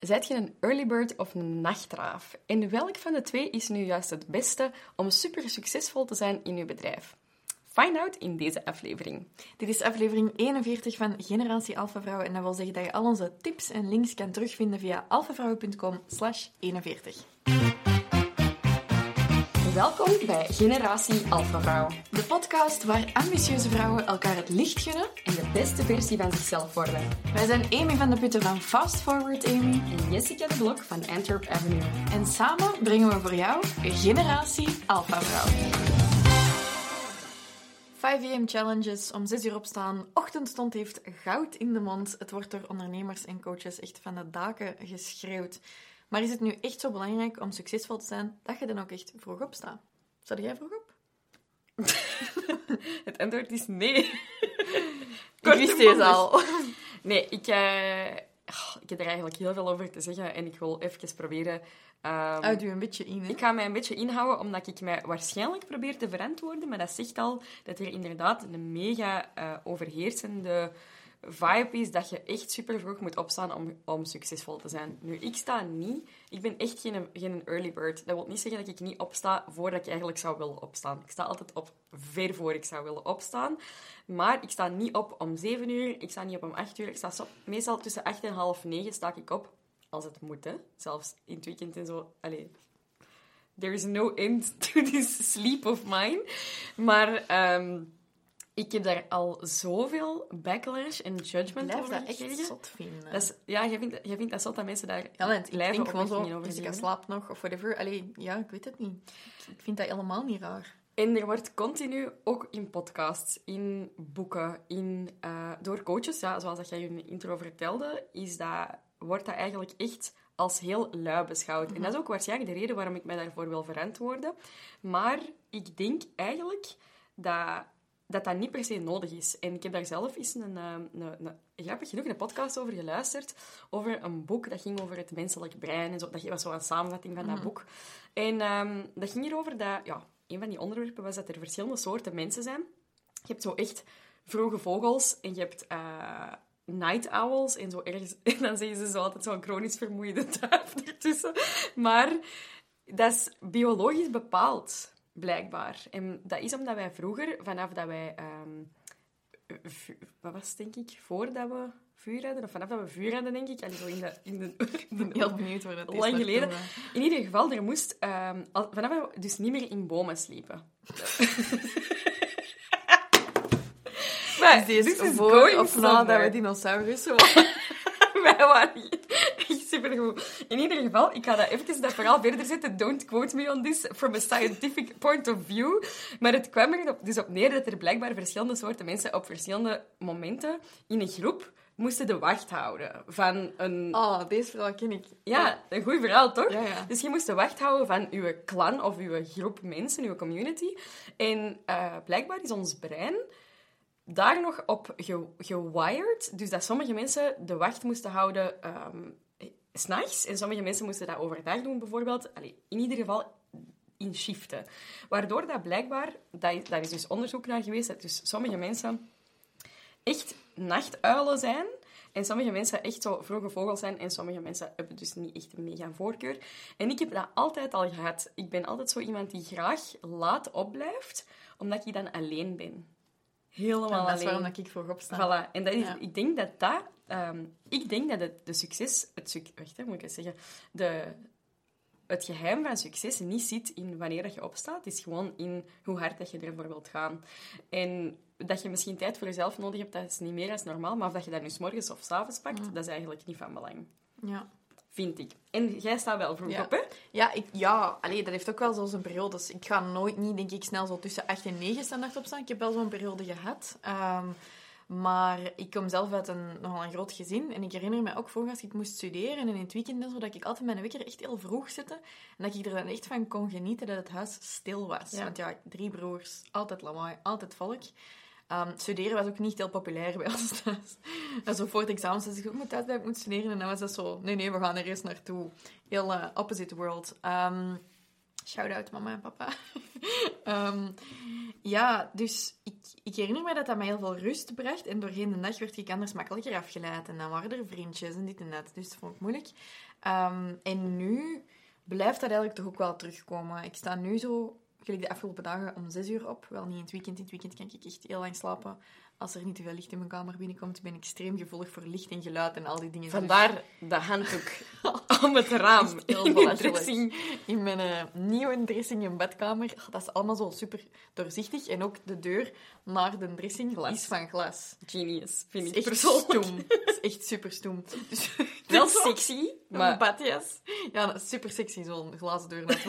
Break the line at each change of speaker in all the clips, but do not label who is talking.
Zijt je een early bird of een nachtraaf? En welk van de twee is nu juist het beste om super succesvol te zijn in uw bedrijf? Find out in deze aflevering.
Dit is aflevering 41 van Generatie Alpha Vrouwen en dat wil zeggen dat je al onze tips en links kan terugvinden via alphavrouwen.com 41.
Welkom bij Generatie Alpha Vrouw.
De podcast waar ambitieuze vrouwen elkaar het licht gunnen
En de beste versie van zichzelf worden.
Wij zijn Amy van de Putten van Fast Forward Amy
En Jessica de Blok van Antwerp Avenue.
en samen brengen we voor jou Generatie Alpha Vrouw. 5 am challenges, om 6 uur opstaan, ochtendstond heeft goud in de mond. Het wordt door ondernemers en coaches echt van de daken geschreeuwd. Maar is het nu echt zo belangrijk om succesvol te zijn dat je dan ook echt vroeg opstaat? Sta jij vroeg op?
Het antwoord is nee.
Ik wist deze al.
Nee, ik, eh, oh, ik heb er eigenlijk heel veel over te zeggen en ik wil even proberen... ehm,
Houd u een beetje in, hè?
Ik ga mij een beetje inhouden, omdat ik mij waarschijnlijk probeer te verantwoorden. Maar dat zegt al dat er inderdaad een mega eh, overheersende vibe is dat je echt super vroeg moet opstaan om, om succesvol te zijn. Nu, ik sta niet... Ik ben echt geen, geen early bird. Dat wil niet zeggen dat ik niet opsta voordat ik eigenlijk zou willen opstaan. Ik sta altijd op ver voor ik zou willen opstaan. Maar ik sta niet op om 7 uur, ik sta niet op om 8 uur. Ik sta meestal tussen 8 en half 9 sta ik op. Als het moet, hè. Zelfs in het weekend en zo. Allee, there is no end to this sleep of mine. Maar ehm, ik heb daar al zoveel backlash en
Ik
judgment
blijf
over
dat echt
gekregen.
zot vinden.
Dat is, ja, jij vindt, jij vindt dat zot dat mensen daar
Ja, ik denk gewoon zo, Jessica
geven.
slaapt nog, of whatever. Allee, ja, ik weet het niet. Ik vind dat helemaal niet raar.
En er wordt continu, ook in podcasts, in boeken, in, eh, door coaches, ja, zoals dat jij in je intro vertelde, is dat, wordt dat eigenlijk echt als heel lui beschouwd. En dat is ook waarschijnlijk de reden waarom ik mij daarvoor wil verantwoorden. Maar ik denk eigenlijk dat dat, dat niet per se nodig is. En ik heb daar zelf eens een, eh, een, een, grappig genoeg een podcast over geluisterd, over een boek dat ging over het menselijk brein. En zo. Dat was zo een samenvatting van dat boek. En ehm, dat ging erover dat... Ja, een van die onderwerpen was dat er verschillende soorten mensen zijn. Je hebt zo echt vroege vogels en je hebt eh, night owls en zo ergens... En dan zeggen ze zo altijd zo'n chronisch vermoeide duif ertussen. Maar dat is biologisch bepaald, blijkbaar. En dat is omdat wij vroeger, vanaf dat wij... ehm, wat was het, denk ik? Voordat we vuur hadden, of vanaf dat we vuur hadden, denk ik. Allee, zo in de... In de, in de
Heel benieuwd waar dat is.
Lang geleden. in ieder geval, er moest... ehm, al- vanaf we dus niet meer in bomen sliepen. maar,
Is
this is
voor of nadat we dinosaurussen waren?
Wij waren supergoed. In ieder geval, ik ga dat even dat verhaal verder zetten. Don't quote me on this from a scientific point of view. Maar het kwam er dus op neer dat er blijkbaar verschillende soorten mensen op verschillende momenten in een groep moesten de wacht houden van een...
Oh, deze verhaal ken ik.
Ja, een goed verhaal, toch?
Ja, ja.
Dus je moest de wacht houden van uw clan of uw groep mensen, uw community. En eh, blijkbaar is ons brein daar nog op ge- gewired. Dus dat sommige mensen de wacht moesten houden ehm, s'nachts. En sommige mensen moesten dat overdag doen, bijvoorbeeld. Allee, in ieder geval in shiften. Waardoor dat blijkbaar... Dat daar is dus onderzoek naar geweest. Dat dus sommige mensen echt nachtuilen zijn. En sommige mensen echt zo vroege vogels zijn. En sommige mensen hebben dus niet echt een mega voorkeur. En ik heb dat altijd al gehad. Ik ben altijd zo iemand die graag laat opblijft, omdat ik dan alleen ben. Helemaal
En dat is
alleen.
waarom dat ik vroeg opsta.
Voilà. En dat is,
Ja.
ik denk dat dat... ehm, ik denk dat het, de succes... Het, suc- wacht, hè, moet ik zeggen. De, het geheim van succes niet zit in wanneer dat je opstaat. Het is gewoon in hoe hard dat je ervoor wilt gaan. En dat je misschien tijd voor jezelf nodig hebt, dat is niet meer als normaal. Maar of dat je dat nu 's morgens of 's avonds pakt, dat is eigenlijk niet van belang.
Ja.
Vind ik. En jij staat wel vroeg
Ja.
op, hè?
Ja, ik, ja allee, dat heeft ook wel zo zijn periodes. Ik ga nooit niet, denk ik, snel zo tussen 8 en 9 standaard opstaan. Ik heb wel zo'n periode gehad. Ehm, maar ik kom zelf uit een nogal een groot gezin. En ik herinner me ook vroeger als ik moest studeren en in het weekend en zo, dat ik altijd mijn wekker echt heel vroeg zette. En dat ik er dan echt van kon genieten dat het huis stil was.
Ja.
Want ja, drie broers, altijd lawaai, altijd volk. Ehm, studeren was ook niet heel populair bij ons thuis. En zo voor het examen zei ik, ik moet thuis blijven, ik moet studeren. En dan was dat zo, nee, nee, we gaan er eerst naartoe. Heel eh, opposite world. Ehm Shout-out mama en papa. Ehm, ja, dus ik, ik herinner me dat dat mij heel veel rust bracht. En doorheen de dag werd ik anders makkelijker afgeleid. En dan waren er vriendjes en dit en dat. Dus dat vond ik moeilijk. Ehm, en nu blijft dat eigenlijk toch ook wel terugkomen. Ik sta nu zo, gelijk de afgelopen dagen, om zes uur op. Wel niet in het weekend. In het weekend kan ik echt heel lang slapen. Als er niet te veel licht in mijn kamer binnenkomt, ben ik extreem gevoelig voor licht en geluid en al die dingen. Dus
Vandaar de handdoek om het raam.
heel
in
belachelijk.
dressing.
In mijn eh, nieuwe dressing in badkamer, oh, dat is allemaal zo super doorzichtig. En ook de deur naar de dressing
Glas.
is van glas.
Genius, vind ik
is echt
persoonlijk.
stoem. Is echt super stoem. Dus,
Wel
zo-
sexy,
Een
maar
badjas. Ja, super sexy, zo'n glazen deur. Dat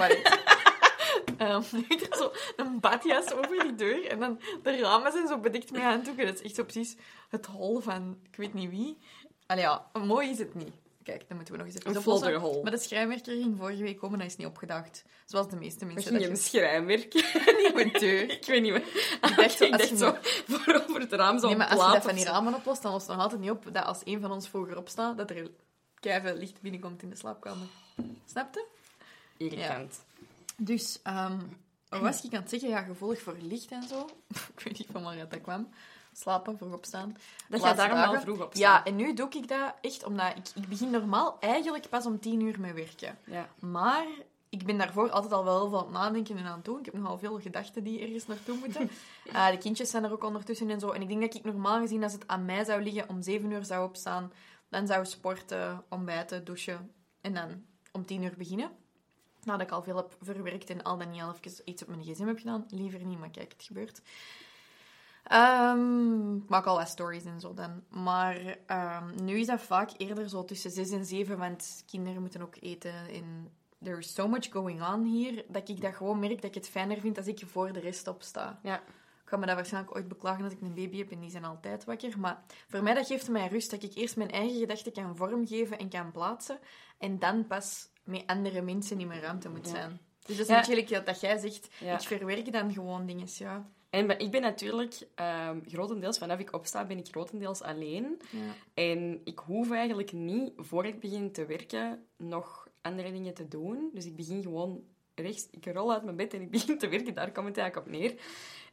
Ehm, je zo een badjas over die deur en dan de ramen zijn zo bedekt met handdoeken. Dat is echt zo precies het hol van ik weet niet wie. Allee, ja, mooi is het niet. Kijk, dan moeten we nog eens even
Een folderhol.
Maar de schrijnwerker ging vorige week komen, dat is niet opgedacht. Zoals de meeste mensen.
misschien
dat
een
je-
schrijnwerk.
niet een deur.
ik weet niet meer.
Ik dacht zo,
ik
als
dacht zo, voor over het raam zo'n
Nee, maar als je dat van die
zo.
ramen oplost, dan lost het nog altijd niet op dat als een van ons vroeger opstaat, dat er keiveel licht binnenkomt in de slaapkamer. Snap je?
Irritant.
Dus, ehm wat was ik aan het zeggen? Ja, gevoelig voor licht en zo. ik weet niet van waar dat kwam. Slapen, vroeg opstaan.
Dat gaat daarom wel vroeg opstaan.
Ja, en nu doe ik dat echt omdat ik, ik begin normaal eigenlijk pas om tien uur met werken.
Ja.
Maar ik ben daarvoor altijd al wel heel veel aan het nadenken en aan het doen. Ik heb nogal veel gedachten die ergens naartoe moeten. Eh, de kindjes zijn er ook ondertussen en zo. En ik denk dat ik normaal gezien, als het aan mij zou liggen, om zeven uur zou opstaan. Dan zou sporten, ontbijten, douchen en dan om tien uur beginnen. Nadat ik al veel heb verwerkt en al dan niet al even iets op mijn gsm heb gedaan. Liever niet, maar kijk, het gebeurt. Ehm, ik maak al wat stories en zo dan. Maar ehm, nu is dat vaak eerder zo tussen zes en zeven, want kinderen moeten ook eten. En there is so much going on hier, dat ik dat gewoon merk dat ik het fijner vind als ik voor de rest opsta.
Ja.
Ik ga me dat waarschijnlijk ooit beklagen als ik een baby heb en die zijn altijd wakker. Maar voor mij dat geeft mij rust dat ik eerst mijn eigen gedachten kan vormgeven en kan plaatsen. En dan pas met andere mensen in mijn ruimte moet zijn. Dus dat is natuurlijk dat, dat jij zegt, ik verwerk dan gewoon dingen, ja.
En ik ben natuurlijk ehm, grotendeels, vanaf ik opsta, ben ik grotendeels alleen.
ja.
En ik hoef eigenlijk niet, voor ik begin te werken, nog andere dingen te doen. Dus ik begin gewoon rechts, ik rol uit mijn bed en ik begin te werken. Daar komt het eigenlijk op neer.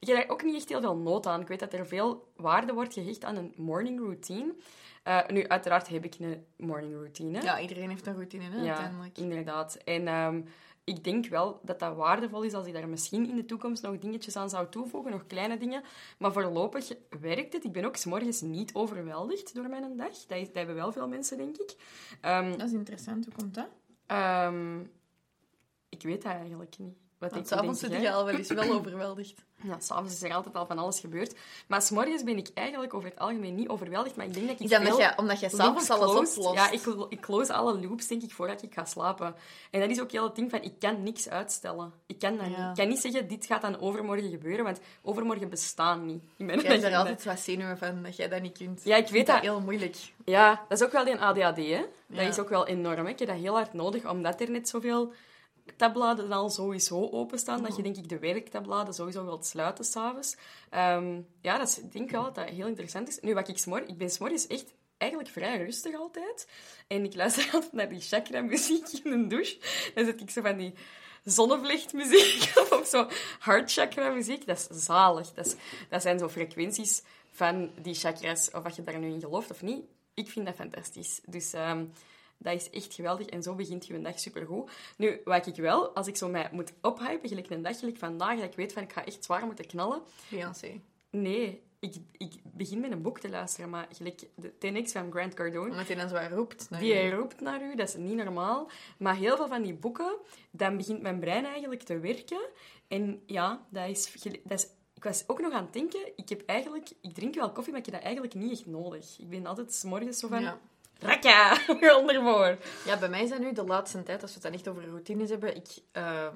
Ik heb daar ook niet echt heel veel nood aan. Ik weet dat er veel waarde wordt gehecht aan een morning routine. Eh, nu, uiteraard heb ik een morning routine.
Ja, iedereen heeft een routine, hè,
Ja,
uiteindelijk.
inderdaad. En ehm, ik denk wel dat dat waardevol is als ik daar misschien in de toekomst nog dingetjes aan zou toevoegen, nog kleine dingen. Maar voorlopig werkt het. Ik ben ook 's morgens niet overweldigd door mijn dag. Dat, is, dat hebben wel veel mensen, denk ik. Ehm,
Dat is interessant, hoe komt dat?
ehm, ik weet dat eigenlijk niet. Wat
Want
ik
s'avonds zit je al wel eens wel overweldigd.
Ja, s'avonds is er altijd al van alles gebeurd. Maar s'morgens ben ik eigenlijk over het algemeen niet overweldigd. Maar ik denk dat ik
Is dat omdat
veel
jij, omdat jij
loops
s'avonds alles oplost?
Ja, ik, ik close alle loops, denk ik, voordat ik ga slapen. En dat is ook heel het ding van, ik kan niks uitstellen. Ik kan, dat
Ja.
niet. ik kan niet zeggen, dit gaat dan overmorgen gebeuren, want overmorgen bestaan niet.
Jij hebt er altijd wat zenuwen van, dat jij dat niet kunt.
Ja, ik weet
dat
dat.
heel moeilijk.
Ja, dat is ook wel die ADHD, hè. Dat
Ja.
is ook wel enorm. Hè. Ik heb dat heel hard nodig, omdat er net zoveel tabbladen al sowieso openstaan, dat je denk ik de werktabbladen sowieso wilt sluiten s'avonds. Ehm ja, dat is, ik denk wel dat dat heel interessant is. Nu, wat ik smor, ik ben s'morgens echt eigenlijk vrij rustig altijd. En ik luister altijd naar die chakra-muziek in een douche. Dan zet ik zo van die zonnevlechtmuziek of zo hard chakra muziek. Dat is zalig. Dat, is, dat zijn zo frequenties van die chakras, of wat je daar nu in gelooft of niet. Ik vind dat fantastisch. Dus ehm, dat is echt geweldig. En zo begint je een dag supergoed. Nu, wat ik wel, als ik zo mij moet ophypen, gelijk een dag, gelijk vandaag, dat ik weet van ik ga echt zwaar moeten knallen.
Beyoncé.
Nee, ik, ik begin met een boek te luisteren, maar gelijk de 10X van Grant Cardone.
Omdat hij dan zo roept. naar
Die roept naar u, dat is niet normaal. Maar heel veel van die boeken, dan begint mijn brein eigenlijk te werken. En ja, dat is, dat is... Ik was ook nog aan het denken, ik heb eigenlijk... Ik drink wel koffie, maar ik heb dat eigenlijk niet echt nodig. Ik ben altijd 's morgens zo van...
Ja.
Rakka, ondervoor.
ja, bij mij dat nu de laatste tijd, als we het dan echt over routines hebben, ik... eh,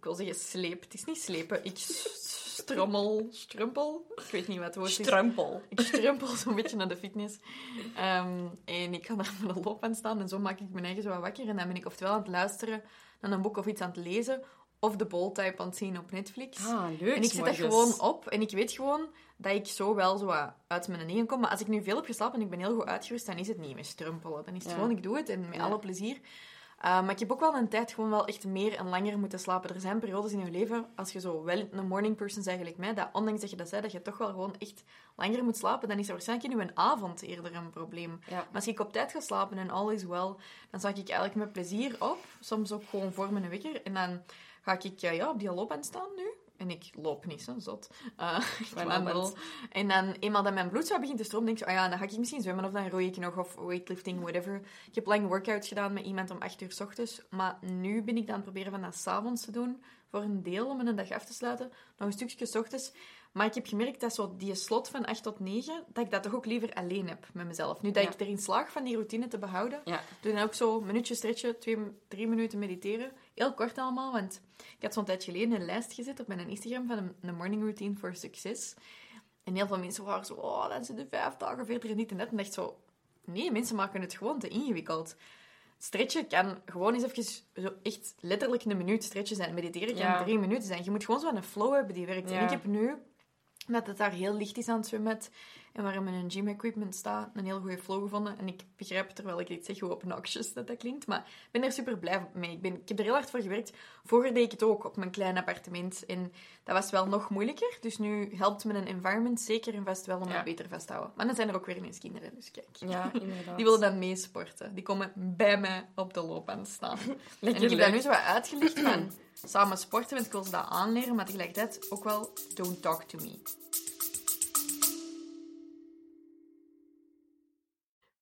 ik wil zeggen sleep. Het is niet slepen. Ik strommel, strumpel. Ik weet niet wat het woord is.
Strumpel.
Ik strumpel zo'n beetje naar de fitness. Ehm, en ik ga daar met een loopband staan en zo maak ik mijn eigen zo wat wakker. En dan ben ik oftewel aan het luisteren naar een boek of iets aan het lezen, of de Bold-type aan het zien op Netflix.
Ah, leuk,
en ik dat
s'morgens.
gewoon op en ik weet gewoon dat ik zo wel zo uit mijn negen kom. Maar als ik nu veel heb geslapen en ik ben heel goed uitgerust, dan is het niet met strumpelen. Dan is het
Ja.
gewoon, ik doe het en met
Ja.
alle plezier. Uh, maar ik heb ook wel een tijd gewoon wel echt meer en langer moeten slapen. Er zijn periodes in je leven, als je zo wel een morning person bent gelijk mij, dat ondanks dat je dat zei, dat je toch wel gewoon echt langer moet slapen, dan is er waarschijnlijk in je avond eerder een probleem. Maar als ik op tijd ga slapen en all is well, dan zag ik eigenlijk met plezier op. Soms ook gewoon voor mijn wekker. En dan ga ik uh, ja, op die loopband staan nu. En ik loop niet, zo zot. Uh, En dan, eenmaal dat mijn bloed begint te stromen, denk ik, oh ja, dan ga ik misschien zwemmen of dan roei ik nog, of weightlifting, whatever. Ik heb lang workouts gedaan met iemand om 8 uur s ochtends. Maar nu ben ik dan aan het proberen van dat s'avonds te doen, voor een deel, om een dag af te sluiten. Nog een stukje s ochtends. Maar ik heb gemerkt dat zo die slot van 8 tot 9, dat ik dat toch ook liever alleen heb met mezelf. Nu dat ik erin slaag van die routine te behouden, ja. doe dan ook zo een minuutje stretchen, twee, drie minuten mediteren. Heel kort allemaal, want ik had zo'n tijd geleden een lijst gezet op mijn Instagram van een, morning routine voor succes. En heel veel mensen waren zo, oh, dat zijn de vijf dagen verder en niet en dat. En dacht zo, nee, mensen maken het gewoon te ingewikkeld. Stretchen kan gewoon eens even zo echt letterlijk een minuut stretchen zijn. Mediteren kan drie minuten zijn. Je moet gewoon zo een flow hebben die werkt. En ik heb nu dat het daar heel licht is aan het zwemmen. En waar mijn gym equipment staat, een heel goede flow gevonden. En ik begrijp terwijl ik dit zeg hoe obnoxious dat dat klinkt. Maar ik ben er super blij mee. Ik, ben, ik heb er heel hard voor gewerkt. Vroeger deed ik het ook op mijn klein appartement. En dat was wel nog moeilijker. Dus nu helpt me een environment zeker en vast wel om ja. beter vast te houden. Maar dan zijn er ook weer ineens kinderen. Dus kijk.
Ja, inderdaad.
Die willen dan meesporten. Die komen bij mij op de loopbaan staan. en ik heb dat nu zo uitgelicht van samen sporten, want ik wil ze dat aanleren. Maar tegelijkertijd ook wel don't talk to me.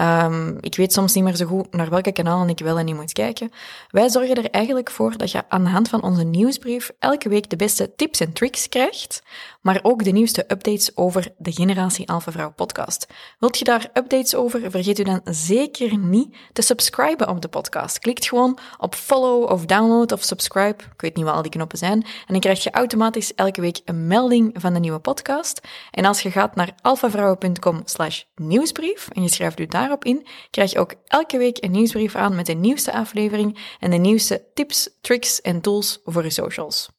Um, ik weet soms niet meer zo goed naar welke kanalen ik wel en niet moet kijken. Wij zorgen er eigenlijk voor dat je aan de hand van onze nieuwsbrief elke week de beste tips en tricks krijgt, maar ook de nieuwste updates over de Generatie Alpha Vrouw podcast. Wilt je daar updates over? Vergeet u dan zeker niet te subscriben op de podcast. Klikt gewoon op follow of download of subscribe. Ik weet niet wat al die knoppen zijn. En dan krijg je automatisch elke week een melding van de nieuwe podcast. En als je gaat naar alphavrouwen.com slash nieuwsbrief en je schrijft u daar daarop in, krijg je ook elke week een nieuwsbrief aan met de nieuwste aflevering en de nieuwste tips, tricks en tools voor je socials.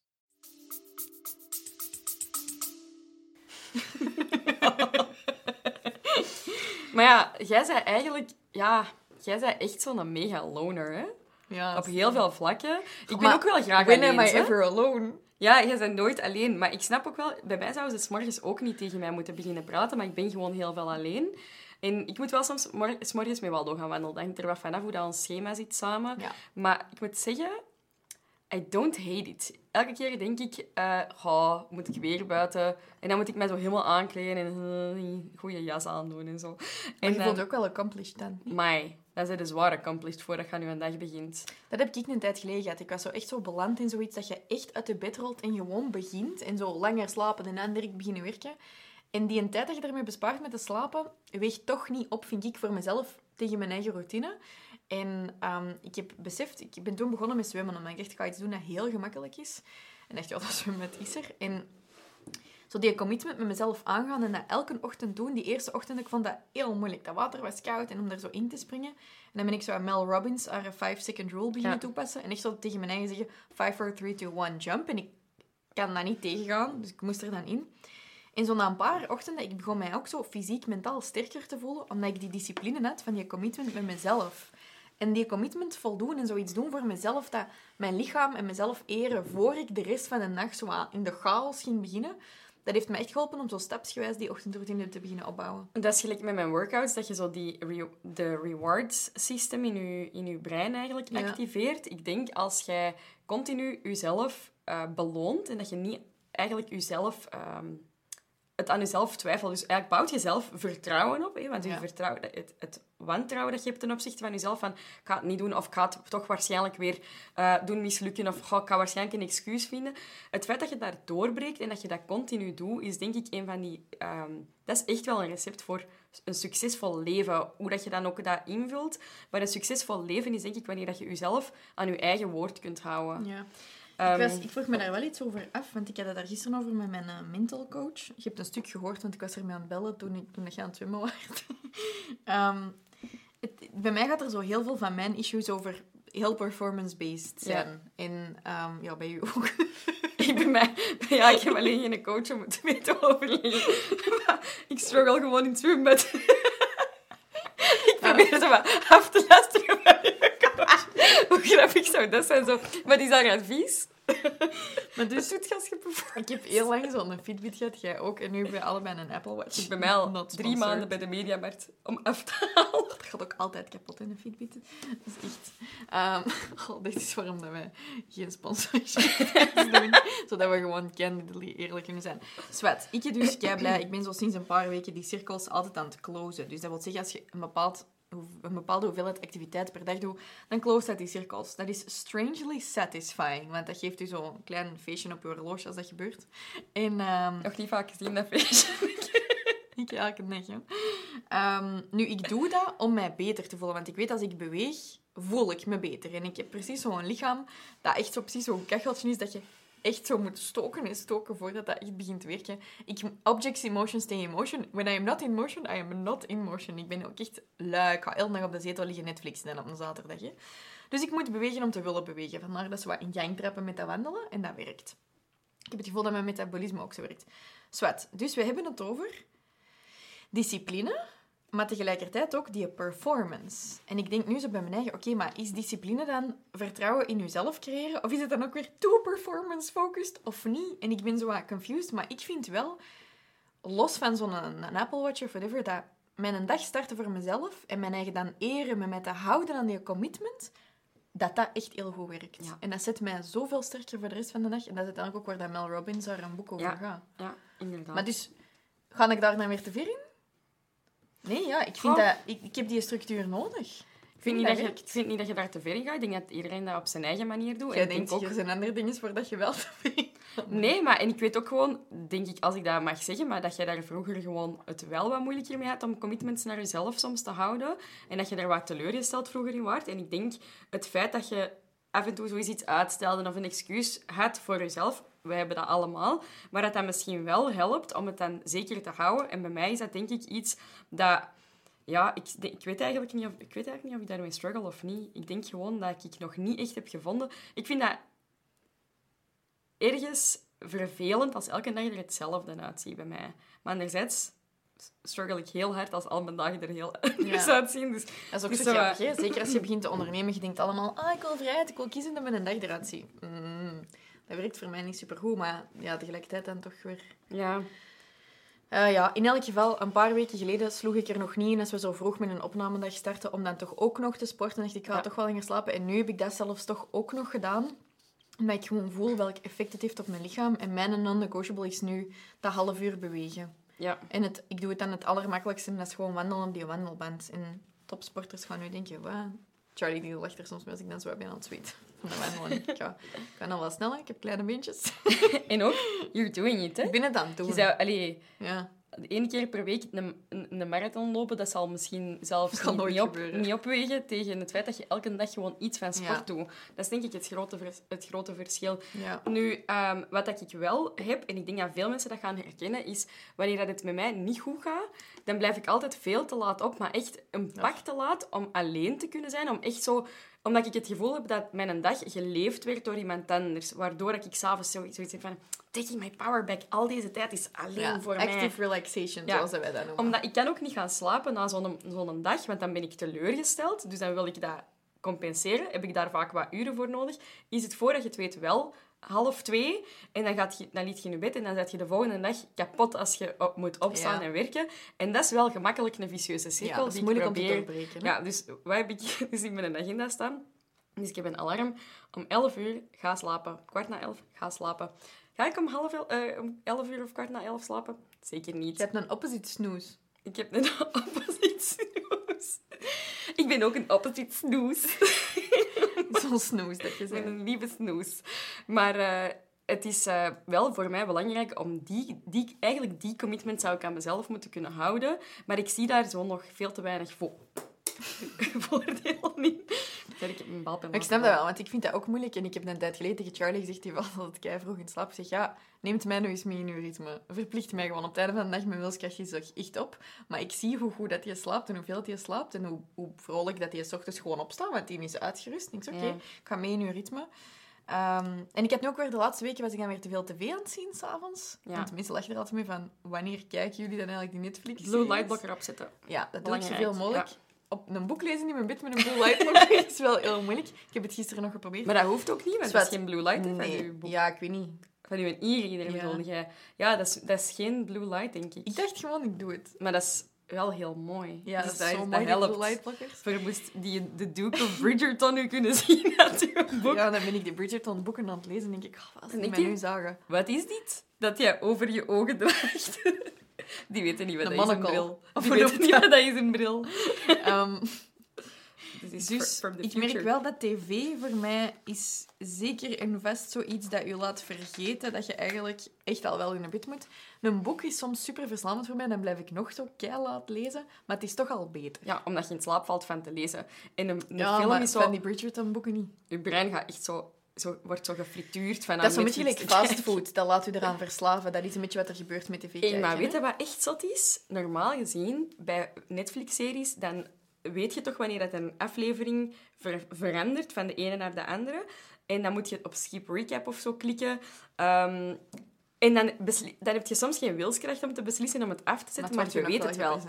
Maar ja, jij zei eigenlijk... Ja, jij zei echt zo'n mega loner, hè? Ja, Op heel veel vlakken. Ik ben ook wel graag
alleen. Am I ever alone?
Ja, jij bent nooit alleen. Maar ik snap ook wel... Bij mij zouden ze s morgens ook niet tegen mij moeten beginnen praten, maar ik ben gewoon heel veel alleen. En ik moet wel soms s morgens met Waldo gaan wandelen. Dat hangt er wat vanaf hoe dat ons schema zit samen. Maar ik moet zeggen, I don't hate it. Elke keer denk ik, uh, moet ik weer buiten? En dan moet ik mij zo helemaal aankleden en een uh, goede jas aandoen en zo.
En je voelt ook wel accomplished dan.
Maar dat is de zware accomplished voordat je nu een dag begint.
Dat heb ik een tijd geleden gehad. Ik was zo echt zo beland in zoiets dat je echt uit de bed rolt en gewoon begint. En zo langer slapen en dan direct beginnen werken. En die een tijd dat je ermee bespaart met te slapen, weegt toch niet op, vind ik, voor mezelf tegen mijn eigen routine. En um, ik heb beseft, ik ben toen begonnen met zwemmen, omdat ik echt ga iets doen dat heel gemakkelijk is. En echt, ja, dat zwemmen is er. En zo die commitment met mezelf aangaan en dat elke ochtend doen. Die eerste ochtend, ik vond dat heel moeilijk. Dat water was koud en om daar zo in te springen. En dan ben ik zo aan Mel Robbins, haar 5-second rule beginnen toepassen. En echt zo tegen mijn eigen zeggen, 5, 4, 3, 2, 1, jump. En ik kan dat niet tegengaan, dus ik moest er dan in. En zo na een paar ochtenden, ik begon mij ook zo fysiek, mentaal sterker te voelen, omdat ik die discipline had van die commitment met mezelf. En die commitment voldoen en zoiets doen voor mezelf, dat mijn lichaam en mezelf eren voor ik de rest van de nacht zo in de chaos ging beginnen, dat heeft me echt geholpen om zo stapsgewijs die ochtendroutine te beginnen opbouwen.
Dat is gelijk met mijn workouts, dat je zo die de rewards system in je, in je brein eigenlijk activeert. Ik denk als jij continu jezelf uh, beloont en dat je niet eigenlijk jezelf... Ehm, het aan jezelf twijfelen. Dus eigenlijk bouwt je zelf vertrouwen op. Hè? Want je vertrouwen, het, het wantrouwen dat je hebt ten opzichte van jezelf. Van, ik ga het niet doen of ik ga het toch waarschijnlijk weer uh, doen mislukken. Of ik ga waarschijnlijk een excuus vinden. Het feit dat je daar doorbreekt en dat je dat continu doet, is denk ik een van die... Um, dat is echt wel een recept voor een succesvol leven. Hoe dat je dan ook dat invult. Maar een succesvol leven is denk ik wanneer dat je jezelf aan je eigen woord kunt houden.
Ja.
Ehm,
ik, was, ik vroeg me daar wel iets over af, want ik had het daar gisteren over met mijn eh, mental coach. Je hebt een stuk gehoord, want ik was ermee aan het bellen toen ik, toen ik aan het zwemmen was. Ehm, het- bij mij gaat er zo heel veel van mijn issues over heel performance-based zijn. En ehm, ja, bij u ook.
ik ben mij... Ja, ik heb alleen geen coach om het te weten overleggen. Maar ik struggle gewoon in het zwembad. ik probeer zo wat af te coach. Hoe grappig zou dat zijn? Zo. Wat is daar advies?
Maar
Dus doet als je
ik heb heel lang zo'n Fitbit gehad, jij ook. En nu hebben we allebei een Apple Watch.
Ik ben mij al drie maanden bij de mediamarkt om af te halen.
Dat gaat ook altijd kapot in een Fitbit. Dat is echt... Oh, dit is waarom dat wij geen sponsorship doen. Zodat we gewoon candidly eerlijk kunnen zijn. Zwet, ik ben dus kei blij. Ik ben zo sinds een paar weken die cirkels altijd aan het closen. Dus dat wil zeggen, als je een, bepaald, een bepaalde hoeveelheid activiteit per dag doet, dan close dat die cirkels. Dat is strangely satisfying. Want dat geeft u zo'n klein feestje op je horloge als dat gebeurt. En... ehm,
Nog niet vaak gezien, dat feestje.
ik elke dag, hè. Ehm, nu, ik doe dat om mij beter te voelen. Want ik weet, als ik beweeg, voel ik me beter. En ik heb precies zo'n lichaam dat echt zo precies zo'n kacheltje is dat je echt zo moet stoken en stoken voordat dat echt begint te werken. Ik, objects in motion stay in motion. When I am not in motion, I am not in motion. Ik ben ook echt lui. Ik ga elke dag op de zetel liggen Netflixen en op een zaterdag. Hè. Dus ik moet bewegen om te willen bewegen. Vandaar dat ze wat in gang trappen met dat wandelen. En dat werkt. Ik heb het gevoel dat mijn metabolisme ook zo werkt. Zwat. Dus we hebben het over discipline, maar tegelijkertijd ook die performance. En ik denk nu zo bij mijn eigen, oké, maar is discipline dan vertrouwen in jezelf creëren? Of is het dan ook weer too performance-focused of niet? En ik ben zo wat confused, maar ik vind wel, los van zo'n Apple Watch of whatever, dat mijn dag starten voor mezelf en mijn eigen dan eren, me met te houden aan die commitment, dat dat echt heel goed werkt.
Ja.
En dat zet mij zoveel sterker voor de rest van de dag. En dat is dan ook waar dat Mel Robbins daar een boek over
Ja.
gaat.
Ja, inderdaad.
Maar dus, ga ik daar dan weer te ver in? Nee, ja, ik vind dat... Ik, ik heb die structuur nodig.
ik, vind niet
dat
dat je, ik vind niet dat je daar te ver in gaat. Ik denk dat iedereen dat op zijn eigen manier doet. En
Jij
ik denk
denkt,
ook...
er zijn andere dingen voordat je wel te ver.
Nee, maar en ik weet ook gewoon, denk ik, als ik dat mag zeggen, maar dat jij daar vroeger gewoon het wel wat moeilijker mee had om commitments naar jezelf soms te houden. En dat je daar wat teleurgesteld vroeger in waart. En ik denk, het feit dat je af en toe zoiets iets uitstelde of een excuus had voor jezelf, wij hebben dat allemaal, maar dat dat misschien wel helpt om het dan zeker te houden. En bij mij is dat denk ik iets dat... Ja, ik, ik, weet eigenlijk niet of, ik weet eigenlijk niet of ik daarmee struggle of niet. Ik denk gewoon dat ik nog niet echt heb gevonden. Ik vind dat ergens vervelend als elke dag er hetzelfde uitziet bij mij. Maar anderzijds struggle ik heel hard als al mijn dagen er heel anders
Ja.
uitzien. Dus
Dat is ook
Dus
zo grappig? Zeker als je begint te ondernemen. Je denkt allemaal, ah, ik wil vrijheid, ik wil kiezen dat mijn dag eruit ziet. Mm, dat werkt voor mij niet supergoed, maar ja, tegelijkertijd dan toch weer...
ja,
Eh, ja, in elk geval, een paar weken geleden sloeg ik er nog niet in als we zo vroeg met een opnamedag starten, om dan toch ook nog te sporten. dacht ik, ik ga
Ja.
toch wel langer slapen. En nu heb ik dat zelfs toch ook nog gedaan. Omdat ik gewoon voel welk effect het heeft op mijn lichaam. En mijn non-negotiable is nu dat half uur bewegen.
ja.
En het, ik doe het dan het allermakkelijkste, en dat is gewoon wandelen op die wandelband. En topsporters gaan nu denken, wat? Charlie die lacht er soms mee als ik dan zo ben aan het zweet. Ik ga, ik ga nog wel sneller, ik heb kleine beentjes.
En ook, you're doing it, hè?
Ik ben het aan het doen.
Je zou, allee,
Ja.
Één keer per week een, een, een marathon lopen, dat zal misschien zelfs niet, niet, op,
gebeuren.
niet opwegen tegen het feit dat je elke dag gewoon iets van sport
Ja.
doet. Dat is denk ik het grote, vers- het grote verschil.
ja.
Nu, ehm, wat dat ik wel heb, en ik denk dat veel mensen dat gaan herkennen, is wanneer dat het met mij niet goed gaat, dan blijf ik altijd veel te laat op, maar echt een pak te laat om alleen te kunnen zijn, om echt zo... Omdat ik het gevoel heb dat mijn dag geleefd werd door iemand anders, waardoor ik s'avonds zoiets zoiets heb van... Taking my power back, al deze tijd is alleen
Ja,
voor mij.
active relaxation,
Ja.
zoals wij dat noemen.
Omdat ik kan ook niet gaan slapen na zo'n zo'n dag, want dan ben ik teleurgesteld. Dus dan wil ik dat compenseren. Heb ik daar vaak wat uren voor nodig. Is het voordat je het weet wel half twee en dan, gaat je, dan liet je in je bed en dan zet je de volgende dag kapot als je op, moet opstaan
Ja.
en werken. En dat is wel gemakkelijk een vicieuze cirkel.
ja, dat is
die ik
moeilijk om te doorbreken. hè?
Ja, dus wat heb ik dus in mijn agenda staan? Dus ik heb een alarm. Om 11 uur ga slapen. Kwart na 11 ga slapen. Ga ik om, half el- eh, om 11 uur of kwart na 11 slapen? Zeker niet.
Je hebt een opposite snoes.
Ik heb een opposite snoes. Ik ben ook een opposite snoes.
Zo'n snoes dat je zei.
een lieve snoes. Maar eh, het is eh, wel voor mij belangrijk om die, die... Eigenlijk die commitment zou ik aan mezelf moeten kunnen houden. Maar ik zie daar zo nog veel te weinig vo voordeel in. Ik mijn balpen
Maar ik snap dat wel, want ik vind dat ook moeilijk. En ik heb een tijd geleden tegen Charlie gezegd, die was altijd kei vroeg in slaap. Ik zeg, ja, neemt mij nu eens mee in uw ritme. Verplicht mij gewoon op het einde van de dag. Mijn wilskracht is er echt op. Maar ik zie hoe goed dat hij slaapt en hoeveel hij slaapt. En hoe, hoe vrolijk dat hij s ochtends gewoon opstaat, want die is uitgerust. Ik zeg, oké,
Ja.
ik ga mee in uw ritme. Ehm, en ik heb nu ook weer de laatste weken was ik dan weer te veel tv aan het zien s'avonds.
Ja.
Want mensen lachen er altijd mee van, wanneer kijken jullie dan eigenlijk die Netflix?
Blue light blocker opzetten.
Ja, dat doe ik zoveel mogelijk.
ja.
Op een boek lezen in mijn bed met een blue light blocker is wel heel moeilijk. Ik heb het gisteren nog geprobeerd.
Maar dat hoeft ook niet, want
Zwart.
dat is geen blue light van uw boek.
Ja, ik weet niet.
Van uw e-reader
Ja.
bedoel jij. Ja, dat is, dat is geen blue light, denk ik.
Ik dacht gewoon, ik doe het.
Maar dat is wel heel mooi.
Ja,
Dus
dat is zo
dat
mooi,
helpt.
blue light blockers.
Voor moest die de Duke of Bridgerton nu kunnen zien uit uw boek.
Ja, dan ben ik de Bridgerton boeken aan het lezen en denk ik, oh, wat nu zagen.
Wat is dit? Dat jij over je ogen draagt. Die weten niet wat
De
dat is, een bril.
Of
Die weten niet
dat?
wat dat is, een bril. Is
dus ik merk wel dat tv voor mij is zeker en vast zoiets dat je laat vergeten dat je eigenlijk echt al wel in een bed moet. Een boek is soms super verslavend voor mij, dan blijf ik nog zo laat lezen, maar het is toch al beter.
Ja, omdat je in slaap valt van te lezen. En een, een
Ja,
film is zo...
van die Bridgerton boeken niet.
Je brein gaat echt zo, zo, wordt zo gefrituurd van
Dat is een beetje like fastfood. Dat laat u eraan verslaven. Dat is een beetje wat er gebeurt met tv kijken.
maar weet je wat echt zot is? Normaal gezien, bij Netflix-series, dan weet je toch wanneer dat een aflevering ver- verandert van de ene naar de andere. En dan moet je op skip recap of zo klikken. Ehm, en dan, dan heb je soms geen wilskracht om te beslissen om het af te zetten, maar,
wordt
je weet het wel.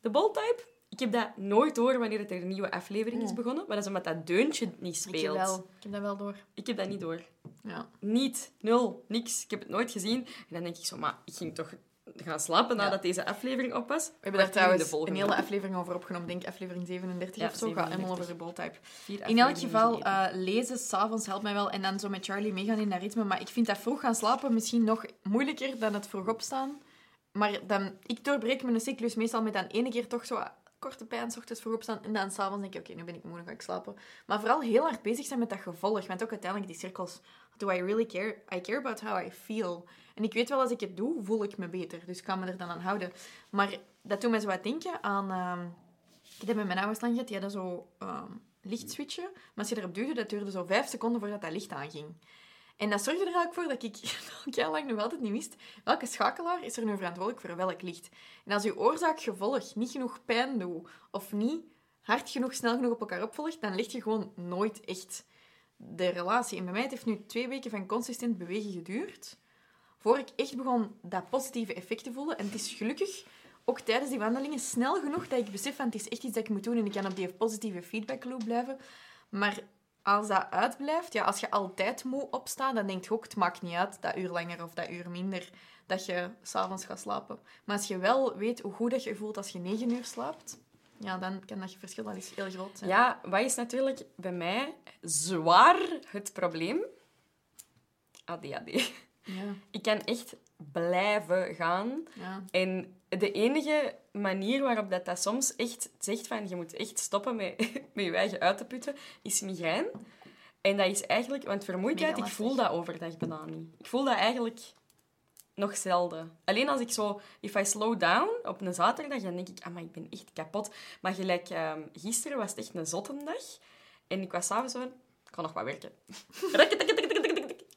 De bold-type, ik heb dat nooit door wanneer er een nieuwe aflevering is begonnen. Maar dat is omdat dat deuntje niet
Ik heb,
speelt.
wel, ik heb dat wel door.
Ik heb dat niet door.
Ja.
Niet. Nul. Niks. Ik heb het nooit gezien. En dan denk ik zo, maar ik ging toch gaan slapen
Ja.
nadat deze aflevering op was.
We hebben daar trouwens een hele
hele
aflevering over opgenomen. Ik denk aflevering 37
Ja,
of zo. Gaat helemaal
37.
over de boltype. In elk geval, eh, lezen s'avonds helpt mij wel. En dan zo met Charlie meegaan in dat ritme. Maar ik vind dat vroeg gaan slapen misschien nog moeilijker dan het vroeg opstaan. Maar dan, ik doorbreek mijn cyclus meestal met dan ene keer toch zo korte pijn, ochtends vroeg opstaan. En dan s'avonds denk ik, oké, nu ben ik moe, dan ga ik slapen. Maar vooral heel hard bezig zijn met dat gevolg. Want ook uiteindelijk die cirkels. Do I really care? I care about how I feel. En ik weet wel, als ik het doe, voel ik me beter. Dus ik kan me er dan aan houden. Maar dat doet mij zo wat denken aan... ehm, ik heb met mijn ouders lang gehad, die hadden zo ehm lichtswitchen. Maar als je erop duwde, dat duurde zo vijf seconden voordat dat licht aanging. En dat zorgde er eigenlijk voor dat ik heel lang nog altijd niet wist welke schakelaar is er nu verantwoordelijk voor welk licht. En als je oorzaak-gevolg niet genoeg pijn doet of niet hard genoeg, snel genoeg op elkaar opvolgt, dan ligt je gewoon nooit echt de relatie. En bij mij het heeft nu twee weken van consistent bewegen geduurd, voor ik echt begon dat positieve effect te voelen. En het is gelukkig ook tijdens die wandelingen snel genoeg dat ik besef van het is echt iets dat ik moet doen en ik kan op die positieve feedback loop blijven. Maar als dat uitblijft, ja, als je altijd moe opstaat, dan denk je ook, het maakt niet uit, dat uur langer of dat uur minder, dat je s'avonds gaat slapen. Maar als je wel weet hoe goed dat je je voelt als je negen uur slaapt, ja, dan kan dat verschil wel eens heel groot zijn.
Ja, wat is natuurlijk bij mij zwaar het probleem? ADHD.
Ja,
Ik kan echt blijven gaan.
ja.
En de enige manier waarop dat, dat soms echt zegt van je moet echt stoppen met, met je eigen uit te putten, is migraine. En dat is eigenlijk... Want vermoeidheid, ik voel dat overdag bijna niet. Ik voel dat eigenlijk nog zelden. Alleen als ik zo... If I slow down op een zaterdag, dan denk ik, ah, maar ik ben echt kapot. Maar gelijk ehm, gisteren was het echt een zotte dag. En ik was s'avonds zo ik kan nog wat werken.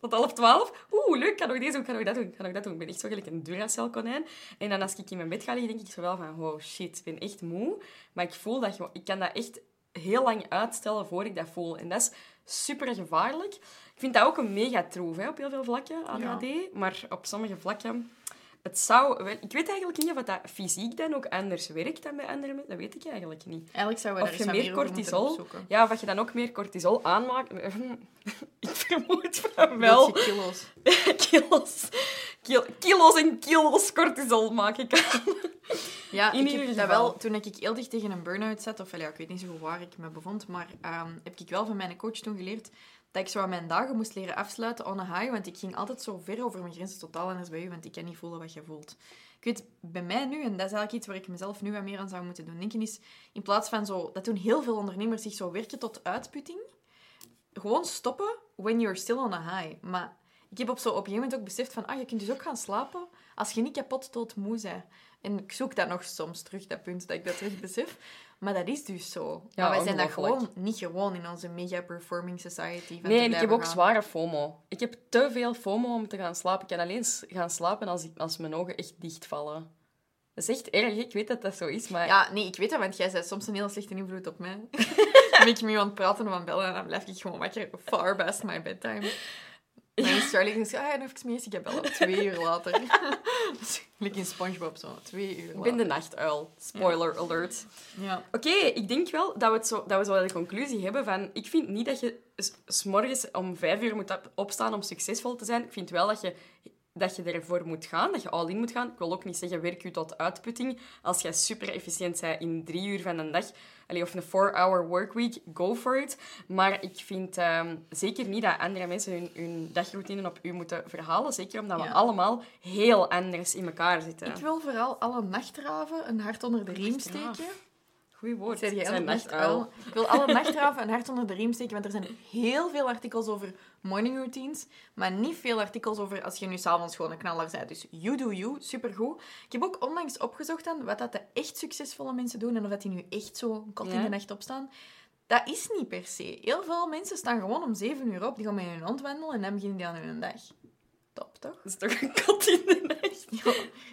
Tot half twaalf. Oeh, leuk, ik kan nog deze doen, ik kan nog dat doen, ik kan nog dat doen. Ik ben echt zo gelijk een Duracell-konijn. En dan als ik in mijn bed ga liggen, denk ik zo wel van, wow, shit, ik ben echt moe. Maar ik voel dat ik kan dat echt heel lang uitstellen voor ik dat voel. En dat is super gevaarlijk. Ik vind dat ook een mega troef, hè, op heel veel vlakken, ADHD. Maar op sommige vlakken... Het zou wel... Ik weet eigenlijk niet of dat fysiek dan ook anders werkt dan bij andere mensen. Dat weet ik eigenlijk niet.
Eigenlijk zouden we
Of je meer cortisol... Ja, of dat je dan ook meer cortisol aanmaakt. ik vermoed van wel.
Kilo's?
kilo's. Kil- kilo's en kilo's cortisol maak ik aan.
Ja,
In
ik heb dat wel, toen ik heel dicht tegen een burn-out zat, of ja, ik weet niet zo goed waar ik me bevond, maar ehm, heb ik wel van mijn coach toen geleerd dat ik zo mijn dagen moest leren afsluiten on a high, want ik ging altijd zo ver over mijn grenzen, totaal anders bij u, want ik kan niet voelen wat je voelt. Ik weet, bij mij nu, en dat is eigenlijk iets waar ik mezelf nu wat meer aan zou moeten doen denken, is in plaats van zo, dat doen heel veel ondernemers zich zo werken tot uitputting, gewoon stoppen when you're still on a high. Maar Ik heb op, zo, op een gegeven moment ook beseft van, ah, je kunt dus ook gaan slapen als je niet kapot doodmoe bent. En ik zoek dat nog soms terug, dat punt, dat ik dat terug besef. Maar dat is dus zo.
Ja,
maar wij zijn dat gewoon niet gewoon in onze mega-performing society. van
Nee, en ik heb ook
gaan.
zware FOMO. Ik heb te veel FOMO om te gaan slapen. Ik kan alleen gaan slapen als, ik, als mijn ogen echt dichtvallen. Dat is echt erg, ik weet dat dat zo is, maar...
Ja, nee, ik weet dat, want jij bent soms een heel slechte invloed op mij. dan ben ik met iemand praten of aan het bellen en dan blijf ik gewoon wakker far past my bedtime. En Charlie en zegt, ah, ja, even ik heb bellen. Twee uur later. Like in Spongebob, zo. Twee uur
Ik
later.
ben de nachtuil. Spoiler alert.
Ja.
Oké, ik denk wel dat we, het zo, dat we zo de conclusie hebben van... Ik vind niet dat je morgens om vijf uur moet op- opstaan om succesvol te zijn. Ik vind wel dat je, dat je ervoor moet gaan, dat je all in moet gaan. Ik wil ook niet zeggen, werk je tot uitputting. Als jij super efficiënt bent in drie uur van een dag... allee, Of een four-hour workweek, go for it. Maar ik vind ehm, zeker niet dat andere mensen hun, hun dagroutine op u moeten verhalen. Zeker omdat we
Ja.
allemaal heel anders in elkaar zitten.
Ik wil vooral alle nachtraven een hart onder de riem steken.
Goeie woord.
Jij een
nachtuil.
nachtuil? Ik wil alle nachtraven een hart onder de riem steken, want er zijn heel veel artikels over morning routines, maar niet veel artikels over als je nu s'avonds gewoon een knaller bent. Dus you do you, supergoed. Ik heb ook onlangs opgezocht dan wat dat de echt succesvolle mensen doen en of dat die nu echt zo kot in de nacht opstaan. Dat is niet per se. Heel veel mensen staan gewoon om zeven uur op, die gaan met hun hond wandelen en dan beginnen die aan hun dag. Top, toch?
Dat is toch een kat in de nacht?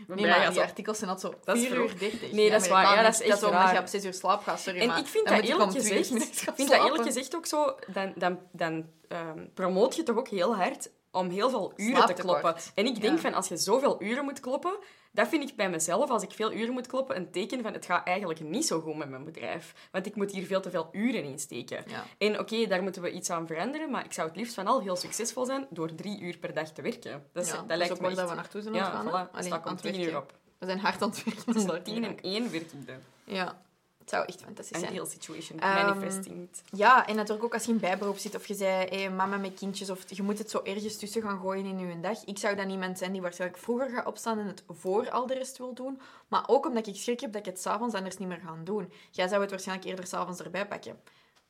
Nee, maar die artikels zijn altijd zo
Dat is
4
vroeg.
uur 30.
Nee, dat is waar. Ja, dat is echt
omdat je op 6 uur slaap gaat, sorry,
En ik vind dat eerlijk gezegd, vind dat eerlijk gezegd ook zo, dan, dan, dan ehm, promoot je toch ook heel hard om heel veel uren te kloppen. En ik denk van, als je zoveel uren moet kloppen, dat vind ik bij mezelf, als ik veel uren moet kloppen, een teken van het gaat eigenlijk niet zo goed met mijn bedrijf. Want ik moet hier veel te veel uren in steken.
Ja.
En oké, daar moeten we iets aan veranderen, maar ik zou het liefst van al heel succesvol zijn door drie uur per dag te werken. Dat, is,
Ja,
dat
dat is
lijkt me echt...
dat we naartoe zijn
Ja, voilà.
gaan?
Ik
Allee,
sta
aan
om
het
tien uur op.
We zijn hard aan het werken.
Tussen tien en één werk ik
Ja, zou echt fantastisch zijn.
ideal situation.
Ehm,
Manifesting.
Ja, en natuurlijk ook als je in bijberoep zit of je zei hey, mama met kindjes of je moet het zo ergens tussen gaan gooien in je dag. Ik zou dan iemand zijn die waarschijnlijk vroeger gaat opstaan en het voor al de rest wil doen. Maar ook omdat ik schrik heb dat ik het s'avonds anders niet meer ga doen. Jij zou het waarschijnlijk eerder s'avonds erbij pakken.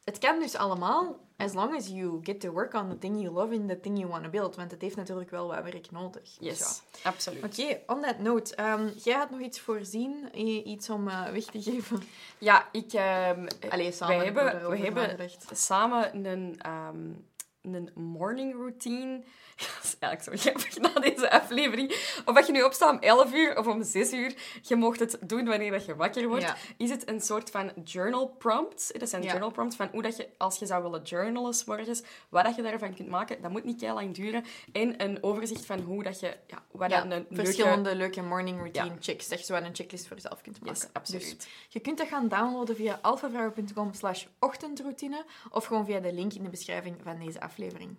Het kan dus allemaal, as long as you get to work on the thing you love and the thing you want to build. Want het heeft natuurlijk wel wat werk nodig.
Yes, absoluut.
Oké, on that note. ehm, jij had nog iets voorzien, iets om eh, weg te geven.
Ja, ik... ehm,
Allee, samen
we hebben, we hebben samen een, ehm, een morning routine. Dat is eigenlijk zo grappig na deze aflevering. Of dat je nu opstaat om 11 uur of om 6 uur, je mocht het doen wanneer dat je wakker wordt.
Ja.
Is het een soort van journal prompt? Dat zijn
Ja.
journal prompts van hoe dat je, als je zou willen journalen morgens, wat dat je daarvan kunt maken. Dat moet niet heel lang duren. En een overzicht van hoe dat je, ja, wat
Ja,
een leuke-
verschillende leuke morning routine checks. Dat je zo een checklist voor jezelf kunt maken.
Yes, absoluut.
Dus je kunt dat gaan downloaden via alphavrouwen.com slash ochtendroutine of gewoon via de link in de beschrijving van deze aflevering.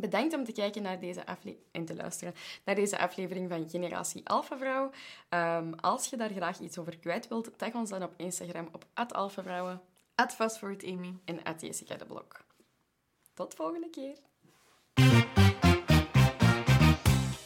Bedankt om te kijken naar deze en te luisteren naar deze aflevering van Generatie Alpha Vrouw. Ehm, als je daar graag iets over kwijt wilt, tag ons dan op Instagram op @alphavrouwen
At Fastforward Amy.
en Jessica de Blok. Tot volgende keer.